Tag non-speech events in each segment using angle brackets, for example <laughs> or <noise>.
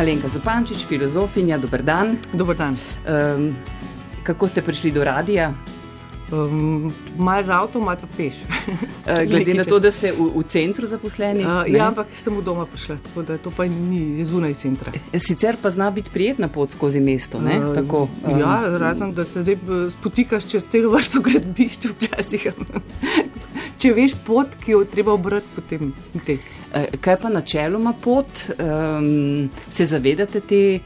Alenka Zupančič, filozofinja, dober dan. Dober dan. Um, kako ste prišli do radia? Um, malo z avtom, malo pa peš. Uh, <laughs> glede na to, da ste v, v centru zaposleni? Uh, ja, ampak sem v doma prišla, tako da to pa ni zunaj centra. Sicer pa zna biti prijetna pot skozi mesto. Uh, tako, um, ja, razen da se zdaj spotikaš čez celo vrsto gradbišč včasih. <laughs> Če veš pot, ki jo treba obrati, potem te. Kaj pa načeloma pot, um, se zavedate te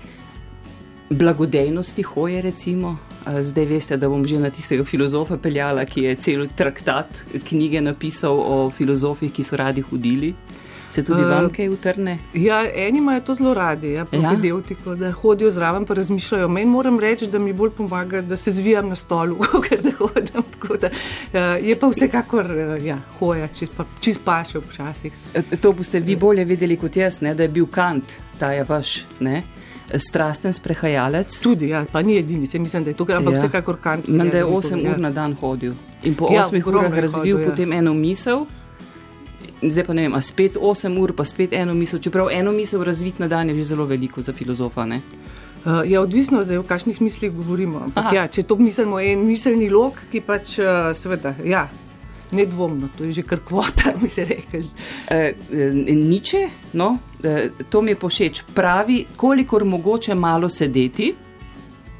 blagodejnosti hoje, recimo? Zdaj veste, da bom že na tistega filozofa peljala, ki je cel traktat knjige napisal o filozofih, ki so radi hodili. Se tudi vam kaj utrne? Ja, eni imajo to zelo radi, ja, ja? Deltiko, da hodijo zraven in razmišljajo. Meni moram reči, da mi bolj pomaga, da se zvijam na stolu, <laughs> ker da hodim. Da, je pa vsekakor ja, hoja, čist, pa, čist paše včasih. To boste vi bolje videli kot jaz, ne, da je bil Kant, ta je vaš. Ne? strasten sprehajalec. Tudi, ja, pa ni edini, se mislim, da je tukaj, ampak ja. vsekakor kant. Menda da je 8 ur ja. na dan hodil in po 8 ja, urah razvil hodil, potem ja. eno misel. Zdaj pa ne vem, a spet 8 ur, pa spet eno misel. Čeprav eno misel razvit na dan je že zelo veliko za filozofa. Ne? Uh, je odvisno, zdaj, o kakšnih mislih govorimo. Ja, če to mislimo, je en miselni lok, ki pač, uh, seveda, ja, nedvomno, to je že kar kvota, mi <laughs> se reče. E, niče, no, e, to mi je pošeč. Pravi, kolikor mogoče malo sedeti,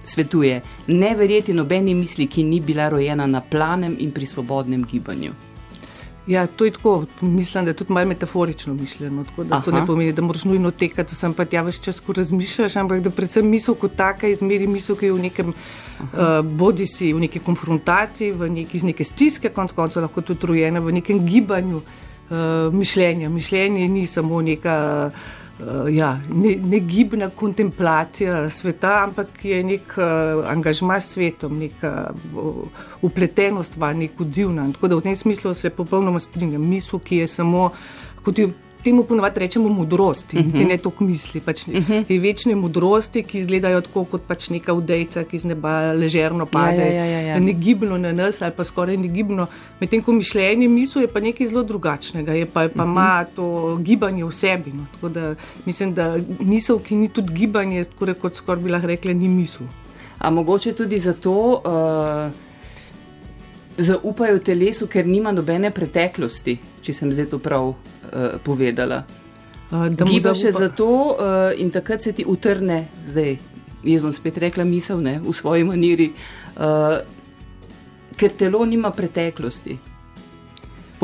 svetuje, ne verjeti nobeni misli, ki ni bila rojena na planem in pri svobodnem gibanju. Ja, to je tako, mislim, da je tudi malo metaforično mišljeno. Da to ne pomeni, da moraš nujno tekati, sem pa tja več čas, ko razmišljaš, ampak da predvsem misel kot taka izmeri misel, ki je v nekem, uh, bodi si v neki konfrontaciji, v neki iz neke stiske, konc koncev lahko tudi rojena v nekem gibanju uh, mišljenja. Mišljenje ni samo neka. Uh, uh, ja, negibna ne kontemplacija sveta, ampak je nek uh, angažma s svetom, neka uh, upletenost, nek odzivna. Tako da v tem smislu se popolnoma strinjam. Misel, ki je samo, kot jo temu ponovadi rečemo modrost, uh -huh. ki ne toliko misli. Pač, uh -huh. Te večne modrosti, ki izgledajo tako kot pač neka udejca, ki z neba ležerno pade, ja, ja, ja, ja. ne gibno na nas ali pa skoraj ne gibno. Medtem ko mišljenje misli je pa nekaj zelo drugačnega, je pa, je pa uh -huh. ima to gibanje v sebi. No. Tako da mislim, da misel, ki ni tudi gibanje, kot skoraj bi lahko rekla, ni misel. A mogoče tudi zato. Uh zaupajo telesu, ker nima nobene preteklosti, če sem zdaj to prav uh, povedala. Uh, Giba še zato uh, in takrat se ti utrne, zdaj jaz bom spet rekla misel ne, v svoji maniri, uh, ker telo nima preteklosti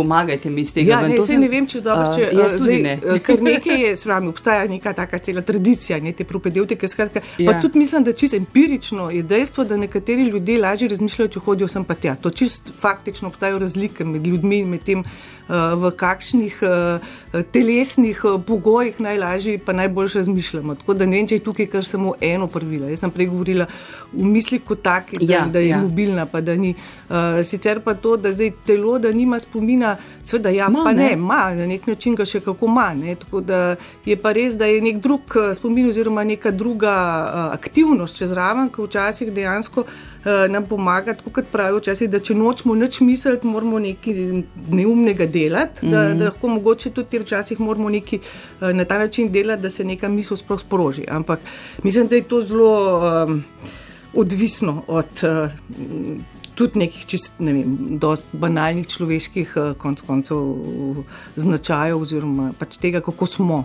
pomagajte mi iz tega. Ja, ne, se sem, ne vem, če dobro, če uh, zdaj, ne. Ker nekaj je s vami, obstaja neka taka cela tradicija, ne te propedevtike, skratka. Ja. Pa tudi mislim, da čisto empirično je dejstvo, da nekateri ljudje lažje razmišljajo, če hodijo sem pa tja. To čist faktično obstajajo razlike med ljudmi in med tem, v kakšnih uh, telesnih uh, pogojih najlažje pa najbolj razmišljamo. Tako da ne vem, če je tukaj kar samo eno pravilo. Jaz sem prej govorila v misli kot taki, da, ja, da je ja. mobilna, pa da ni. Uh, sicer pa to, da zdaj telo, da nima spomina, Sveda, ja, ma, pa ne, ima na nek način ga še kako manj. Tako da je pa res, da je nek drug eh, spomin oziroma neka druga uh, aktivnost čez raven, ki včasih dejansko uh, nam pomaga, tako kot pravijo včasih, da če nočemo nič misliti, moramo nekaj neumnega delati, mm -hmm. da, mhm. da lahko mogoče tudi včasih moramo nekaj uh, na ta način delati, da se neka misel sploh sproži. Ampak mislim, da je to zelo um, odvisno od. Uh, tudi nekih čist, ne vem, banalnih človeških konc koncev značajev oziroma pač tega, kako smo.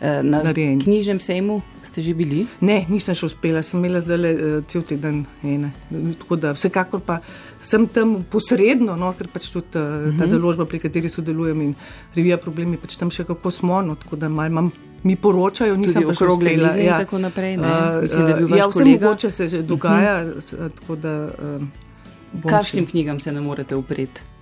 Eh, na narejeni. knjižnem sejmu ste že bili? Ne, nisem še uspela, sem imela zdaj le uh, cel teden ene. Tako da vsekakor pa sem tam posredno, no, ker pač tudi uh, uh -huh. ta mhm. založba, pri kateri sodelujem in revija problemi, pač tam še kako smo, no, tako da mal imam. Mi poročajo, nisem pa še uspela. Ja, tako naprej. Uh, Mislim, ja, vse mogoče se že dogaja. Uh -huh. tako, da, uh, Kakšnim knjigam se ne morete upreti?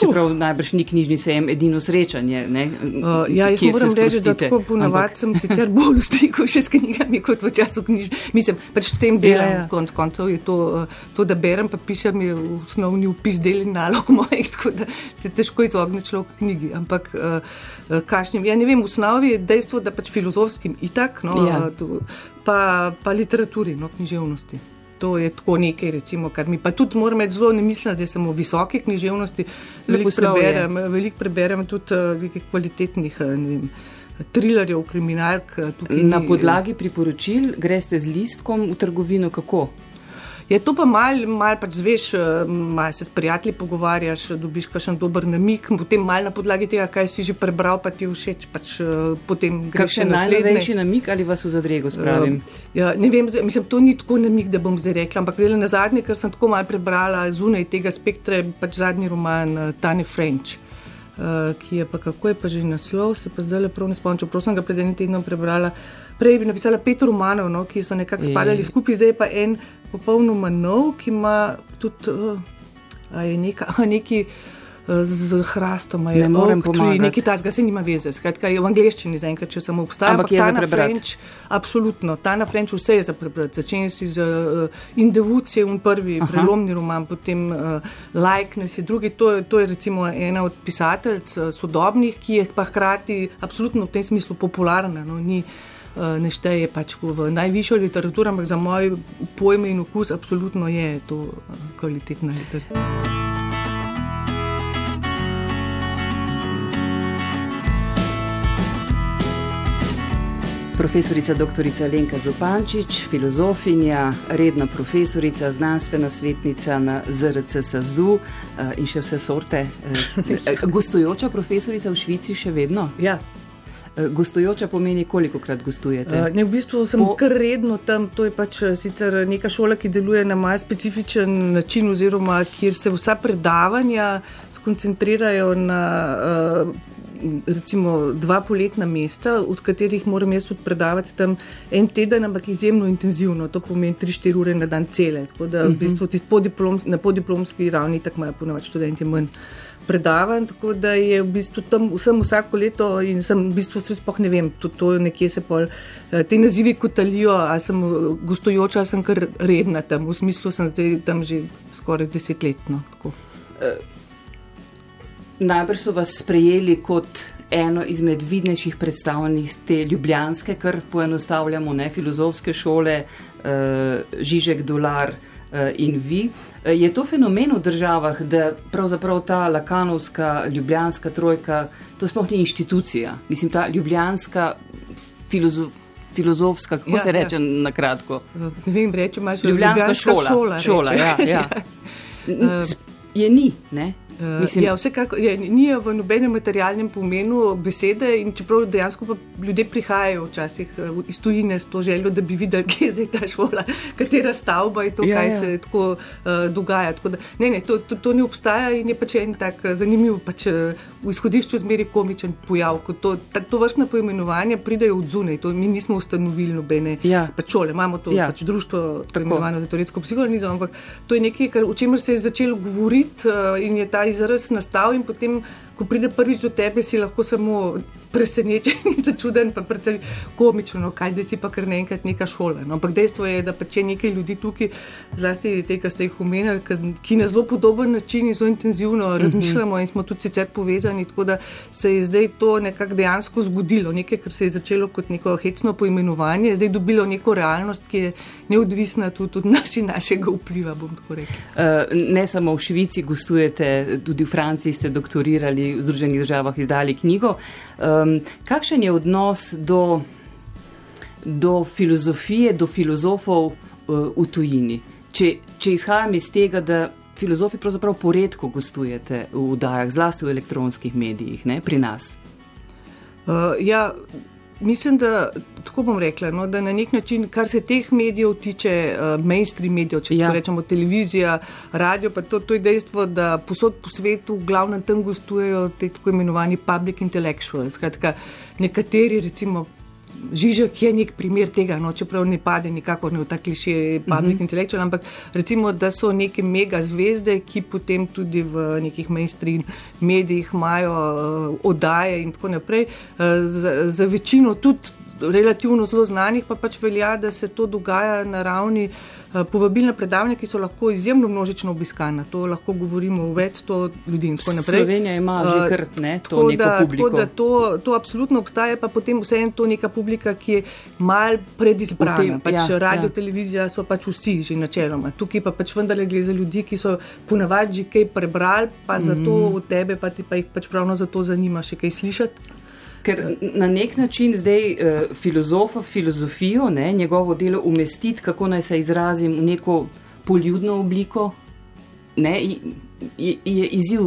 Čeprav najbrž ni knjižni sejem edino srečanje. Uh, ja, jaz moram reči, da tako ponavadi sem sicer bolj v stiku še s knjigami kot v času knjižne. Mislim, pač v tem delu, ja, ja. konc koncev je to, uh, to, da berem, pa pišem, je osnovni upis del in nalog <laughs> mojih, tako da se težko izogne človek knjigi. Ampak uh, uh, kašnim, ja ne vem, v osnovi je dejstvo, da pač filozofskim itak, no, ja. uh, pa, pa literaturi, no, književnosti. To je tako nekaj, recimo, kar mi pa tudi moram reči zelo, ne mislim, da sem v visoki književnosti. Veliko preberem, velik preberem tudi uh, kvalitetnih vem, trilerjev, kriminalk. Na podlagi priporočil greste z listkom v trgovino, kako? Je to pa mal, mal pač zveš, eh, mal se s prijatelji pogovarjaš, dobiš kakšen dober namik, potem mal na podlagi tega, kaj si že prebral, pa ti všeč, pač eh, potem greš na naslednji. Največji namik ali vas v zadrego spravim? Uh, ja, ne vem, mislim, to ni tako namik, da bom zdaj rekla, ampak zdaj na zadnje, ker sem tako mal prebrala zunaj tega spektra, pač zadnji roman uh, Tani French. Uh, ki je pa kako je pa že naslov, se pa zdaj le prav ne spomnim, čeprav sem ga pred enim tednom prebrala. Prej bi napisala pet romanov, no, ki so nekako spadali skupaj, zdaj pa en popolnoma nov, ki ima tudi uh, neka, <laughs> neki uh, z hrastom. Ne morem pomagati. Nekaj tasga se nima veze. Skratka, je v angleščini zaenkrat, če samo obstaja. Ampak ta na French, absolutno, ta na French vse je za prebrati. Začenja si z uh, Indevucije, un prvi Aha. prelomni roman, potem uh, Likeness je drugi. To, to je recimo ena od pisateljc uh, sodobnih, ki je pa hkrati absolutno v tem smislu popularna. No, ni, Eh, ne šteje pač v najvišjo literaturo, ampak za moj pojme in okus, absolutno je to eh, kvalitetna literatura. Profesorica dr. Lenka Zupančič, filozofinja, redna profesorica, znanstvena svetnica na ZRC SAZU eh, in še vse sorte. Gostujoča profesorica v Švici še vedno? Ja. Eh, gostujoča pomeni, koliko krat gostujete? Uh, ne, v bistvu sem po... kar redno tam. To je pač eh, sicer neka šola, ki deluje na malce specifičen način, oziroma kjer se vsa predavanja skoncentrirajo na. Uh, Recimo dva poletna mesta, od katerih moram jaz predavati tam en teden, ampak izjemno intenzivno, to pomeni 3-4 ure na dan cele. Tako da v mhm. bistvu podiplom, na podiplomski ravni tako imajo ponovadi študenti manj. Uh, predavanj, tako da je v bistvu tam vsem vsako leto in sem v bistvu vse spoh ne vem, tudi to nekje se pol, eh, te nazivi kotalijo, a sem gostujoča, a sem kar redna tam, v smislu sem zdaj tam že skoraj desetletno. E, najbrž so vas sprejeli kot eno izmed vidnejših predstavljenih te ljubljanske, kar poenostavljamo, ne filozofske šole, e, Žižek Dolar e, in vi. Eh, je to fenomen v državah, da pravzaprav ta lakanovska, ljubljanska trojka, to sploh ni inštitucija. Mislim, ta ljubljanska filozof, filozofska, kako ja, se reče ja. na kratko? Ne vem, rečem, imaš ljubljanska, ljubljanska šola. šola, šola ja, ja. <laughs> ja. Je ni, ne? Uh, Mislim, ja, vsekako, ja, ni v nobenem materialnem pomenu besede, in čeprav dejansko ljudje prihajajo včasih uh, iz tujine s to željo, da bi videli, <laughs> kje je zdaj ta šola, katera stavba je to, ja, kaj ja. se tako uh, dogaja. Tako da, ne, ne, to, to, to ne obstaja in je pač en tak zanimiv, pač, v izhodišču zmeri komičen pojav. To, ta, to vrstne poimenovanja pridejo od zunaj, to mi nismo ustanovili nobene ja. pač šole, imamo to ja. pač društvo, tako imenovano za teoretsko psihologizem, ampak to je nekaj, kar, o čemer se je začelo govoriti uh, in je ta izraz nastal in potem ko pride prvič do tebe, si lahko samo presenečen in začuden, pa predvsem komično, no, kaj da si pa kar naenkrat neka šola. No. Ampak dejstvo je, da pa če nekaj ljudi tukaj, zlasti te, ki ste jih omenjali, ki na zelo podoben način in zelo intenzivno uh mhm. -huh. razmišljamo in smo tudi sicer povezani, tako da se je zdaj to nekako dejansko zgodilo. Nekaj, kar se je začelo kot neko hecno poimenovanje, je zdaj dobilo neko realnost, ki je neodvisna tudi od naši, našega vpliva. Uh, ne samo v Švici gostujete, tudi v Franciji ste doktorirali v Združenih državah izdali knjigo. Um, kakšen je odnos do, do filozofije, do filozofov uh, v tujini? Če, če izhajam iz tega, da filozofi pravzaprav poredko gostujete v vdajah, zlasti v elektronskih medijih, ne pri nas. Uh, ja, Mislim, da tako bom rekla, no, da na nek način, kar se teh medijev tiče, uh, mainstream medijev, če ja. rečemo televizija, radio, pa to, to je dejstvo, da posod po svetu glavno tam gostujejo te tako imenovani public intellectuals. Skratka, nekateri, recimo Žižek je nek primer tega, no, čeprav ne pade nikakor ne v ta kliše public uh mhm. -huh. intellectual, ampak recimo, da so neke mega zvezde, ki potem tudi v nekih mainstream medijih imajo uh, oddaje in tako naprej. Uh, za, za večino tudi relativno zelo znanih pa pač velja, da se to dogaja na ravni uh, povabilna predavanja, ki so lahko izjemno množično obiskana. To lahko govorimo v več sto ljudi in tako naprej. Slovenija ima že eh, krt, ne, to tako da, tako da to, to absolutno obstaja, pa potem vseeno to neka publika, ki je mal predizbrana. Tem, pač ja, radio, ja. televizija so pač vsi že načeloma. Tukaj pa pač vendarle gre za ljudi, ki so ponavadi že kaj prebrali, pa zato mm v tebe, pa ti pa jih pač pravno zato zanima še kaj slišati. Ker na nek način zdaj uh, filozofa, filozofijo, ne, njegovo delo umestiti, kako naj se izrazim, v neko poljudno obliko, ne, je, je izziv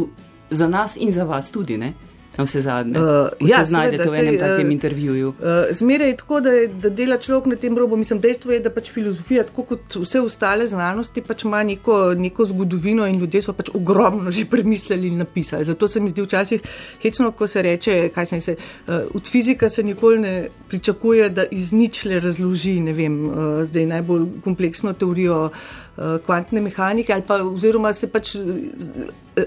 za nas in za vas tudi. Ne. Na vse zadnje. Uh, ja, znajdete v enem takem uh, intervjuju. Uh, Zmeraj je tako, da, da dela človek na tem robu. Mislim, dejstvo je, da pač filozofija, tako kot vse ostale znanosti, pač ima neko, neko zgodovino in ljudje so pač ogromno že premislili in napisali. Zato se mi zdi včasih hecno, ko se reče, kaj se je. Uh, od fizika se nikoli ne pričakuje, da iz ničle razloži, ne vem, uh, zdaj najbolj kompleksno teorijo. Eh, kvantne mehanike ali pa, oziroma se pač.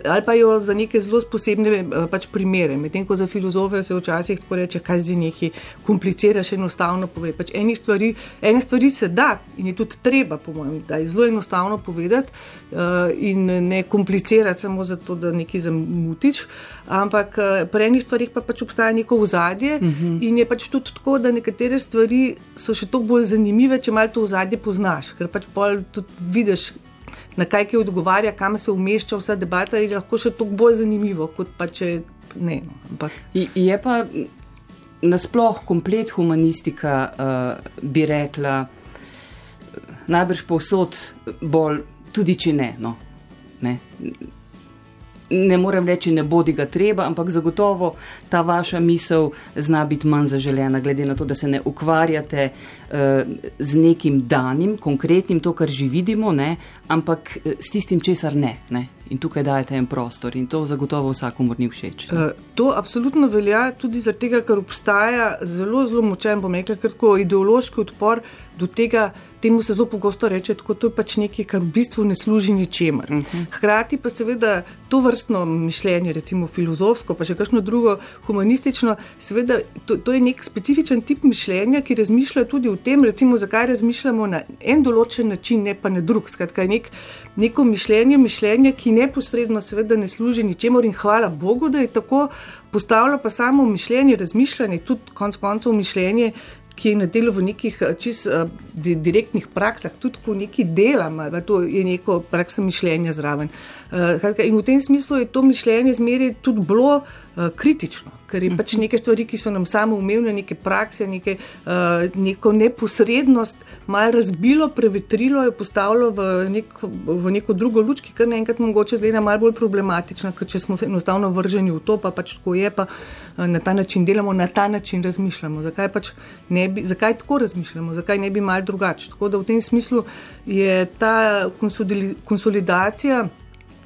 Ali pa jo za neke zelo posebne eh, pač primere. Medtem ko za filozofe se včasih tako reče, kaj zdaj neki kompliciraš, enostavno pove. Pač ene stvari, ene stvari se da in je tudi treba, po mojem, da je zelo enostavno povedati uh, in ne komplicirati samo zato, da nekaj zamutiš. Ampak uh, pri enih stvarih pa pač obstaja neko ozadje uh mhm. -huh. in je pač tudi tako, da nekatere stvari so še toliko bolj zanimive, če malo to ozadje poznaš. Ker pač pol tudi vidiš, na kaj ki odgovarja, kam se umešča vsa debata, je lahko še toliko bolj zanimivo, kot pa če ne. No, ampak. Je pa nasploh komplet humanistika, uh, bi rekla, najbrž povsod bolj, tudi če ne. No, ne ne morem reči, ne bodi ga treba, ampak zagotovo ta vaša misel zna biti manj zaželena, glede na to, da se ne ukvarjate uh, z nekim danim, konkretnim, to, kar že vidimo, ne, ampak eh, s tistim, česar ne. ne. In tukaj dajete en prostor in to zagotovo vsakomor ni všeč. Uh, to absolutno velja tudi zato, ker obstaja zelo, zelo močen, bom rekel, ideološki odpor do tega, temu se zelo pogosto reče, da to je pač nekaj, kar v bistvu ne služi ničemer. Uh mhm. -huh. Hkrati pa seveda to vrstno mišljenje, recimo filozofsko, pa še kakšno drugo humanistično, seveda to, to je nek specifičen tip mišljenja, ki razmišlja tudi o tem, recimo, zakaj razmišljamo na en določen način, ne pa na drug. Skratka, nek, neko mišljenje, mišljenje, ki neposredno seveda ne služi ničemer in hvala Bogu, da je tako. Postavlja pa samo mišljenje, razmišljanje, tudi konec koncev mišljenje, ki je na delu v nekih eh, čist uh, direktnih praksah, tudi ko neki delamo, da to je neko praksa mišljenja zraven. Uh, in v tem smislu je to mišljenje zmeraj tudi bilo uh, kritično ker je pač neke stvari, ki so nam samo umevne, neke prakse, neke, uh, neko neposrednost, malo razbilo, prevetrilo, jo postavilo v, nek, v neko drugo luč, ki kar naenkrat mogoče zgleda malo bolj problematična, ker če smo enostavno vrženi v to, pa pač tako je, pa uh, na ta način delamo, na ta način razmišljamo. Zakaj, pač bi, zakaj tako razmišljamo, zakaj ne bi malo drugače? Tako da v tem smislu je ta konsolidacija.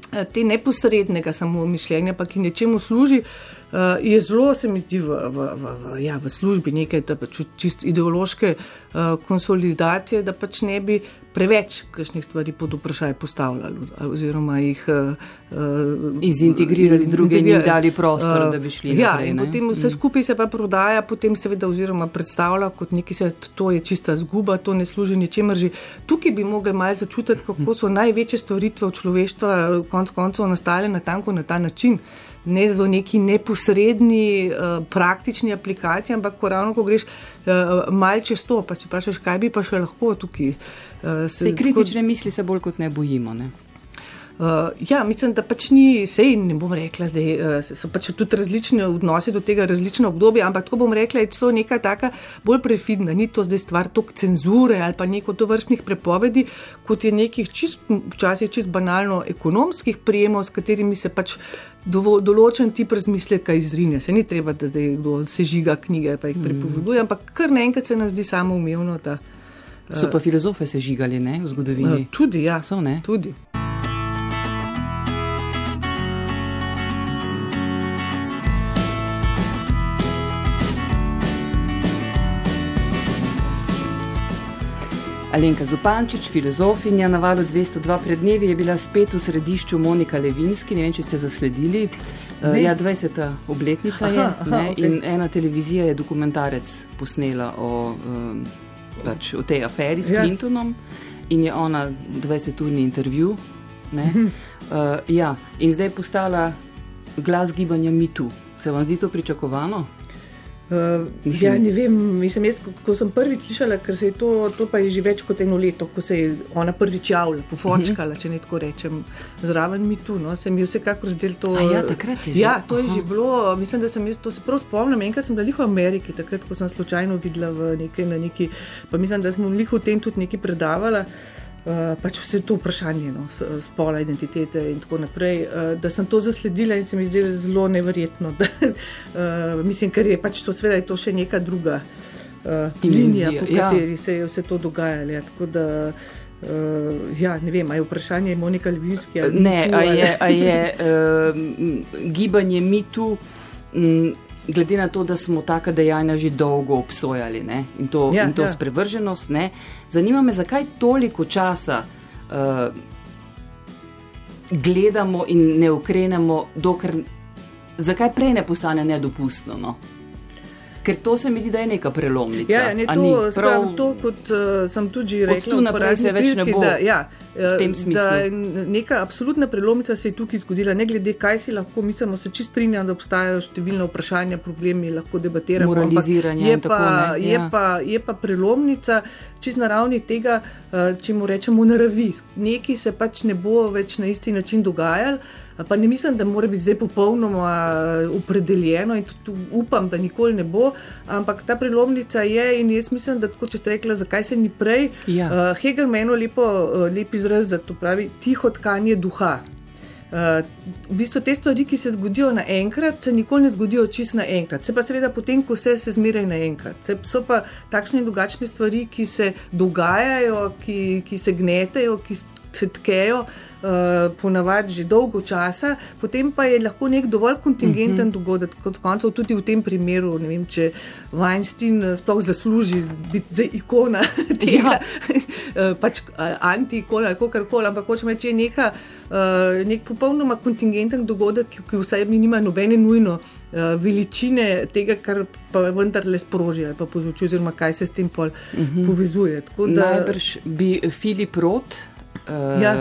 Eh, te neposrednega samo mišljenja, ki nečemu služi, uh, uh, je zelo, se mi zdi, v, v, v, v, ja, v službi nekaj pač čist ideološke uh, konsolidacije, da pač ne bi preveč kakšnih stvari pod vprašaj postavljali oziroma jih uh, izintegrirali druge in dali prostor, uh, da bi šli ja, naprej. Potem vse mm. skupaj se pa prodaja, potem seveda oziroma predstavlja kot nekaj, se, to je čista zguba, to ne služi ničemer že. Tukaj bi mogli malo začutiti, kako so največje stvaritve v človeštva konc koncev nastale na tanko na ta način ne v neki neposredni uh, praktični aplikaciji, ampak ko ravno ko greš uh, mal čez to, pa si vprašaš, kaj bi pa še lahko tukaj. Uh, se kritične tako, misli se bolj kot ne bojimo. Ne? Uh, ja, mislim, da pač ni, sej ne bom rekla, da uh, so pač tudi različne odnose do tega, različne obdobje, ampak tako bom rekla, je celo neka taka bolj prefidna, ni to zdaj stvar tok cenzure ali pa neko to vrstnih prepovedi, kot je nekih čist, včasih čist banalno ekonomskih prijemov, s katerimi se pač dovo, določen tip razmisleka izrine. Se ni treba, da zdaj kdo sežiga knjige pa jih mm. prepoveduje, ampak kar naenkrat se nam zdi samo umevno. Ta, so pa filozofe sežigali ne, v zgodovini? Uh, tudi, ja. So, tudi. Alenka Zupančič, filozofinja na valu 202 pred dnevi, je bila spet v središču Monika Levinski. Ne vem, če ste zasledili. Uh, ja, 20. obletnica aha, je aha, okay. in ena televizija je dokumentarec posnela o, um, pač, o tej aferi s ja. Clintonom in je ona 20-urni intervju. Uh, ja, in zdaj je postala glas gibanja MeToo. Se vam zdi to pričakovano? Uh, ja, ne vem, mislim, jaz, ko, sem prvič slišala, ker se je to, to pa je že več kot eno leto, ko se je ona prvič javila, pofočkala, uh -huh. če ne tako rečem, zraven mi tu, no, se mi je vsekakor zdel to. A ja, takrat je že. Ja, to je Aha. že bilo, mislim, da sem jaz to se prav spomnim, enkrat sem bila v Ameriki, takrat, ko sem slučajno videla v neki, na neki, pa mislim, da smo v tem tudi nekaj predavala. Uh, pač vse to vprašanje, no, spola, identitete in tako naprej, uh, da sem to zasledila in se mi zdelo zelo neverjetno. <laughs> Da, uh, mislim, ker je pač to, seveda, je to še neka druga uh, linija, po ja. kateri se je vse to dogajalo. Ja, tako da, uh, ja, ne vem, ali je vprašanje Monika Ljubijanska. Ne, ali je, a je uh, gibanje mitu. Um, glede na to, da smo taka dejanja že dolgo obsojali ne? in to, ja, in to ja. sprevrženost, ne? zanima me, zakaj toliko časa uh, gledamo in ne ukrenemo, dokler, zakaj prej ne postane nedopustno. No? Ker to se mi zdi, da je neka prelomnica. Ja, ne, to, prav... to, kot uh, sem tudi rekel, tu naprej se več ne bo. Da, ja, da neka absolutna prelomnica se je tukaj zgodila, ne glede, kaj si lahko mislimo, se čist strinjam, da obstajajo številne vprašanja, problemi, lahko debatiramo. Moraliziranje. Je, pa, tako, je, ja. pa, je pa prelomnica čist na ravni tega, uh, če mu rečemo naravi. Nekaj se pač ne bo več na isti način dogajalo. Pa ne mislim, da mora biti zdaj popolnoma opredeljeno in tudi upam, da nikoli ne bo, ampak ta prelomnica je in jaz mislim, da kot ste rekli, zakaj se ni prej. Ja. Uh, Hegel meni lepo, uh, lep izraz za to pravi tiho tkanje duha. Uh, v bistvu te stvari, ki se zgodijo naenkrat, se nikoli ne zgodijo čisto naenkrat. Se pa seveda potem, ko vse se zmeraj naenkrat. Se, so pa takšne in drugačne stvari, ki se dogajajo, ki, ki se gnetejo, ki se tkejo. Uh, ponavadi že dolgo časa, potem pa je lahko nek dovolj kontingenten uh mhm. -huh. dogodek, kot koncev tudi v tem primeru. Ne vem, če Weinstein uh, sploh zasluži biti zdaj ikona <laughs> tega, ja. uh, <laughs> pač anti-ikona ali kar koli, ampak hočem reči, je neka, uh, nek popolnoma kontingenten dogodek, ki, ki vsaj nima nobene nujno. Veličine tega, kar pa vendar le sproži, ali pa povzroči, oziroma kaj se s tem pol uh mhm. -huh. povezuje. Da... Najbrž bi Filip Roth. Uh, ja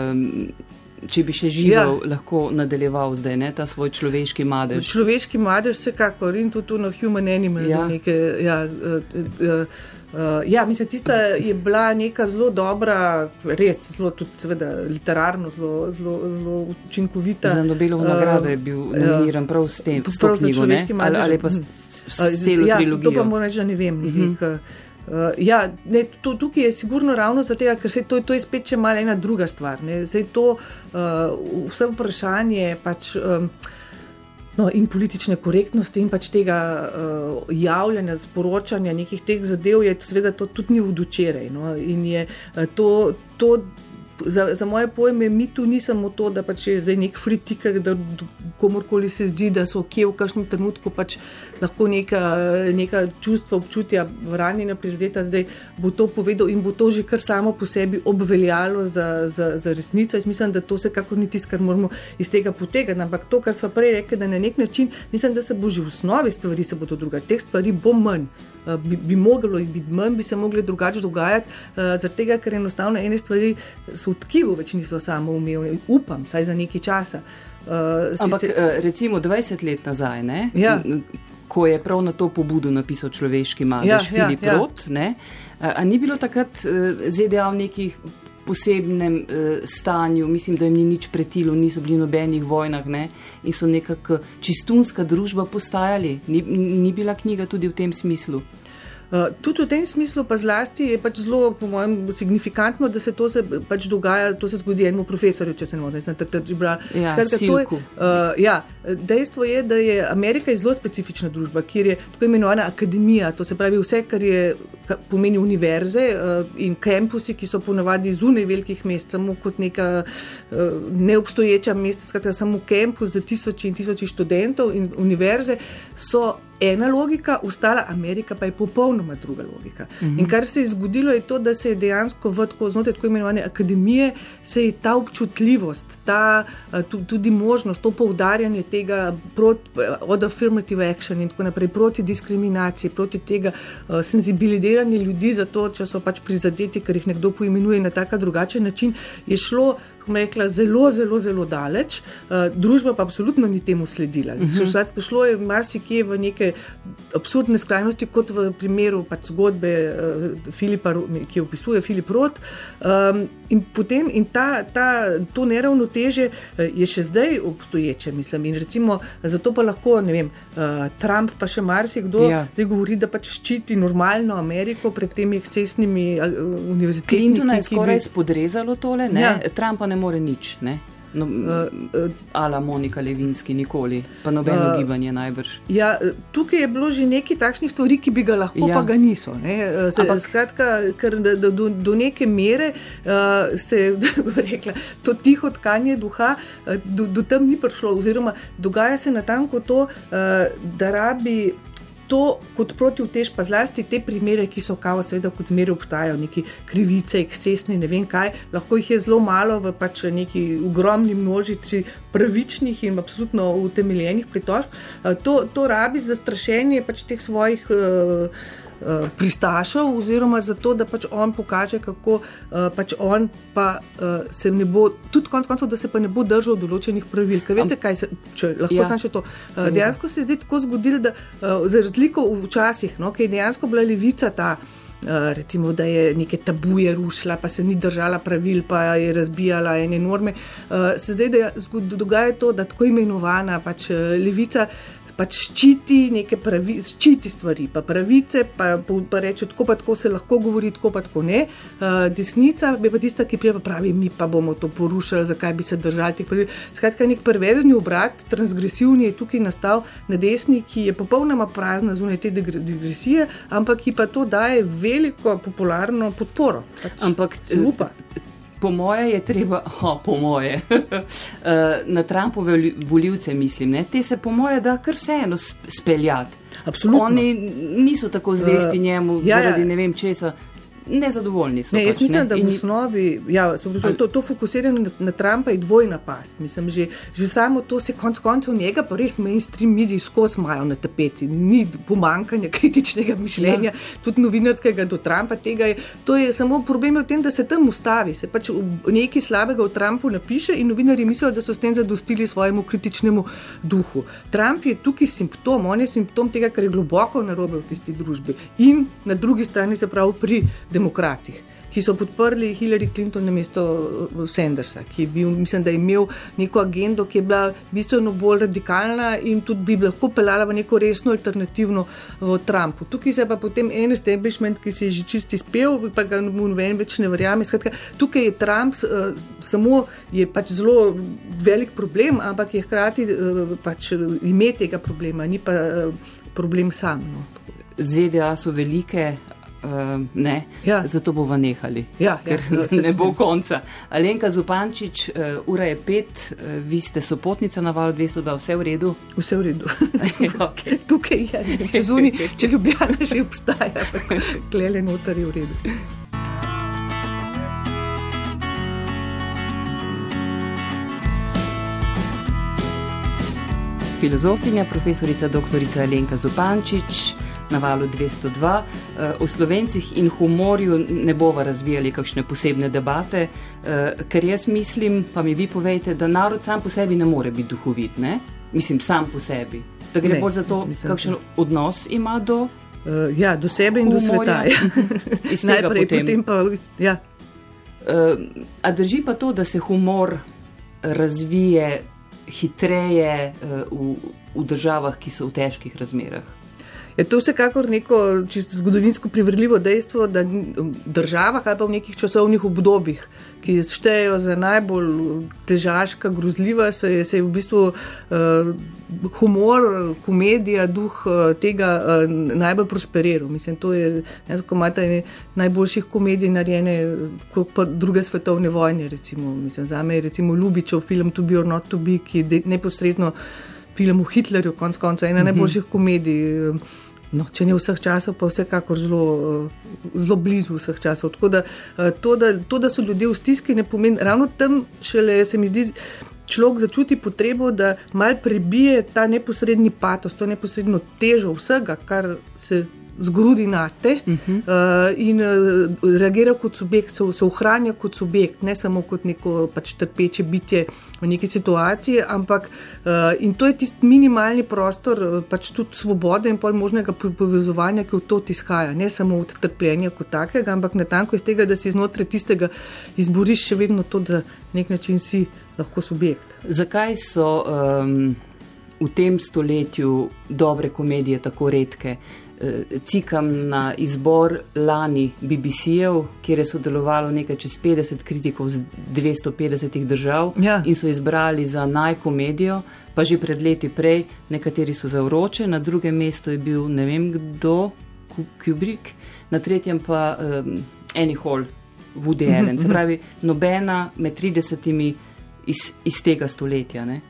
če bi še živel, ja. lahko nadaljeval zdaj ne, ta svoj človeški madež. Človeški madež, vsekakor in tudi na human animal. Ja. Neke, ja, uh, uh, uh, ja, mislim, tista je bila neka zelo dobra, res zelo tudi, seveda, literarno, zelo, zelo, zelo učinkovita. Za Nobelovo uh, nagrado je bil nominiran uh, prav s tem, s to knjigo, ali, ali pa s, s uh, celo ja, trilogijo. To pa moram reči, da ne vem. Uh -huh. nekaj, Uh, ja, ne, to, tukaj je sigurno ravno zato, ker se to, to je spet če malo ena druga stvar. Zdaj to uh, vse vprašanje pač, um, no, in politične korektnosti in pač tega uh, javljanja, sporočanja nekih teh zadev, je to, seveda, to tudi ni vdučeraj. No, in je uh, to. to za, za moje pojme, mi tu nismo to, da pač je zdaj nek fritiker, da komorkoli se zdi, da so kje v kažem trenutku pač lahko neka, neka čustva, občutja ranjena, prizadeta, zdaj bo to povedal in bo to že kar samo po sebi obveljalo za, za, za resnico. Jaz mislim, da to se kako ni tisto, kar moramo iz tega potegati. Ampak to, kar smo prej rekli, da na nek način, mislim, da se bo že v osnovi stvari se bodo drugače. Teh stvari bo manj. Eh, bi, bi moglo jih biti manj, bi se mogli drugače dogajati, uh, zaradi tega, ker enostavno ene stvari so v tkivu, več niso samo umevne. Upam, saj za nekaj časa. Uh, Ampak sicer... recimo 20 let nazaj, ja. ko je prav na to pobudo napisal človeški madež ja, Filip ja, Rot, ja. uh, ni bilo takrat ZDA v nekih posebnem uh, stanju, mislim, da jim ni nič pretilo, niso bili nobenih vojnah ne? in so nekako čistunska družba postajali. Ni, ni bila knjiga tudi v tem smislu. Uh, tudi v tem smislu, pa zlasti je pač zelo, po mojem, signifikantno, da se to se pač dogaja, to se zgodi enemu profesorju, če se ne motim, sem takrat že bral. Ja, uh, ja, dejstvo je, da je Amerika je zelo specifična družba, kjer je tako imenovana akademija, to se pravi vse, kar je pomeni univerze uh, in kampusi, ki so ponovadi zunaj velikih mest, samo kot neka uh, neobstoječa mesta, skratka samo kampus za tisoči in tisoči študentov in univerze so ena logika, ostala Amerika pa je popolnoma druga logika. Uh -huh. In mhm. kar se je zgodilo, je to, da se je dejansko v tako znotraj tako imenovane akademije, se je ta občutljivost, ta tudi možnost, to poudarjanje tega proti, od affirmative action in tako naprej, proti diskriminaciji, proti tega uh, senzibiliziranja ljudi za to, če so pač prizadeti, ker jih nekdo poimenuje na tak drugačen način, je šlo rekla, zelo, zelo, zelo daleč, uh, družba pa absolutno ni temu sledila. Uh -huh. Šlo, šlo je marsikje v neke absurdne skrajnosti, kot v primeru pač zgodbe, uh, Filipa, ki jo opisuje Filip Rot. Um, in potem in ta, ta, to neravnoteže je še zdaj obstoječe, mislim. In recimo, zato pa lahko, ne vem, uh, Trump pa še marsikdo ja. govori, da pač ščiti normalno Ameriko pred temi ekscesnimi uh, univerzitetami. Clinton je skoraj bi... spodrezalo tole, ne? Ja. Trumpa ne more nič. Ne? No, uh, ala Monika Levinski, nikoli, pa nobeno uh, gibanje najbrž. Ja, tukaj je bilo že nekaj takšnih stvari, ki bi ga lahko, ja. pa ga niso. Se, Ampak, skratka, ker do, do, do neke mere uh, se je <laughs> rekla, to tiho tkanje duha, do, do tam ni prišlo, oziroma dogaja se na tanko to, uh, da rabi to kot proti vtež, pa zlasti te primere, ki so kao, seveda, kot zmeraj obstajajo, neki krivice, ekscesni, ne vem kaj, lahko jih je zelo malo v pač neki ogromni množici pravičnih in absolutno utemeljenih pritožb. Eh, to, to rabi za strašenje pač teh svojih. Uh, Eh, pristašal, oziroma zato, da pač on pokaže, kako uh, pač on pa uh, se ne bo, tudi konec koncev, da se pa ne bo držal določenih pravil. Ker veste, kaj se, če lahko ja, sam še to. Uh, dejansko se je zdaj tako zgodilo, da uh, za razliko včasih, no, ki je dejansko bila levica ta. Uh, recimo, da je neke tabuje rušila, pa se ni držala pravil, pa je razbijala ene norme. Uh, se zdaj dogaja to, da tako imenovana pač, uh, levica uh, pač ščiti neke pravice, ščiti stvari, pa pravice, pa, pa reče, tako pa tako se lahko govori, tako pa tako ne. Uh, desnica je pa tista, ki prije pravi, mi pa bomo to porušili, zakaj bi se držali teh pravil. Skratka, nek perverzni obrat, transgresivni je tukaj nastal na desni, ki je popolnoma prazna zunaj te digresije, ampak ki pa to daje veliko popularno podporo. Pač ampak se upa. Po moje je treba, <laughs> oh, po moje, <laughs> eh, na Trumpove voljivce mislim, ne? te se po moje da kar vseeno speljati. Absolutno. Oni niso tako zvesti uh, njemu ja, ja. zaradi ja. ne vem česa nezadovoljni so. Ne, pač, jaz mislim, ne? da v osnovi ja, to, to fokusiranje na, na Trumpa je dvojna past. Mislim, že, že samo to se konc koncev njega, pa res mainstream mediji skozi imajo na tapeti. Ni pomankanja kritičnega mišljenja, ja. tudi novinarskega do Trumpa. Je, to je samo problem v tem, da se tam ustavi. Se pač nekaj slabega o Trumpu napiše in novinari mislijo, da so s tem zadostili svojemu kritičnemu duhu. Trump je tukaj simptom, on je simptom tega, kar je globoko narobe v tisti družbi. In na drugi strani se pravi pri demokratih, ki so podprli Hillary Clinton na mesto uh, Sandersa, ki je bil, mislim, da je imel neko agendo, ki je bila bistveno bolj radikalna in tudi bi lahko pelala v neko resno alternativno v Trumpu. Tukaj se pa potem en establishment, ki se je že čisti spel, pa ga noben več ne verjame. Skratka, tukaj je Trump uh, samo je pač zelo velik problem, ampak je hkrati uh, pač ime tega problema, ni pa uh, problem sam. No. ZDA so velike, uh, ne, ja. zato bomo nehali, ja, ker ja, <laughs> ne bo konca. Alenka Zupančič, uh, ura je pet, uh, vi ste sopotnica na valu 202, vse v redu? Vse v redu. <laughs> okay. Tukaj je, če zuni, če ljubljena že obstaja, klele notar je v redu. Filozofinja, profesorica dr. Alenka Zupančič na valu 202. Eh, o slovencih in humorju ne bomo razvijali kakšne posebne debate, eh, ker jaz mislim, pa mi vi povejte, da narod sam po sebi ne more biti duhovit. Ne? Mislim, sam po sebi. Da gre bolj za to, kakšen odnos ima do. Uh, ja, do sebe in humorja. do sveta. <laughs> <laughs> Najprej, potem. potem pa. Ja. Uh, a drži pa to, da se humor razvije hitreje uh, v, v državah, ki so v težkih razmerah? Je to vsekakor neko čisto zgodovinsko privrljivo dejstvo, da v državah ali pa v nekih časovnih obdobjih, ki štejejo za najbolj težaška, grozljiva, se je, se je v bistvu uh, humor, komedija, duh uh, tega uh, najbolj prosperiral. Mislim, to je ena najboljših komedij narejene kot pa druge svetovne vojne. Recimo. Mislim, za me je recimo Ljubičev film To Be or Not To Be, ki je neposredno film o Hitlerju, konc konca ena mm -hmm. najboljših komedij. Uh, No, če ne vseh časov, pa vsekakor zelo, eh, zelo blizu vseh časov. Tako da eh, to, da to, da so ljudje v stiski, ne pomeni ravno tam, šele se mi zdi. Človek začuti potrebo, da mal prebije ta neposredni patos, to neposredno težo vsega, kar se zgrudi na te uh -huh. uh, in uh, reagira kot subjekt, se, se ohranja kot subjekt, ne samo kot neko pač trpeče bitje v neki situaciji, ampak uh, in to je tisti minimalni prostor, pač tudi svobode in pol možnega povezovanja, ki v to izhaja, ne samo od trpljenja kot takega, ampak na tanko iz tega, da si znotraj tistega izboriš še vedno to, da nek način si lahko subjekt. Zakaj so um, v tem stoletju dobre komedije tako redke? Eh, cikam na izbor lani BBC-jev, kjer je sodelovalo nekaj čez 50 kritikov z 250 držav ja. in so izbrali za najkomedijo, pa že pred leti prej, nekateri so za vroče, na drugem mestu je bil ne vem kdo, Kubrick, na tretjem pa um, Annie Hall, Woody Allen. Se pravi, nobena med 30 iz, iz tega stoletja. Ne?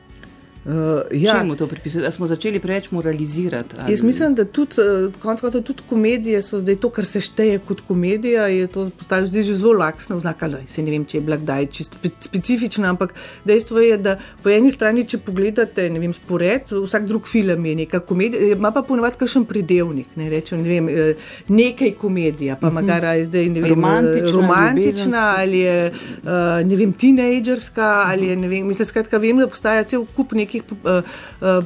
Uh, ja. Čemu to pripisujete? Da smo začeli preveč moralizirati? Ali? Jaz mislim, da tudi, eh, konc konca, tudi komedije so zdaj to, kar se šteje kot komedija. Je to postalo zdaj že zelo laksno vznak, ali se ne vem, če je bila kdaj čisto specifična, ampak dejstvo je, da po eni strani, če pogledate, ne vem, spored, vsak drug film je neka komedija, ima pa ponovadi kakšen pridevnik, ne rečem, ne vem, eh, nekaj komedija, pa uh mhm. -huh. magara je zdaj, ne vem, romantična, romantična ali je, ne vem, tinejdžerska, ali je, ne vem, mislim, skratka, vem, da postaja cel kup nekih nekih uh, uh,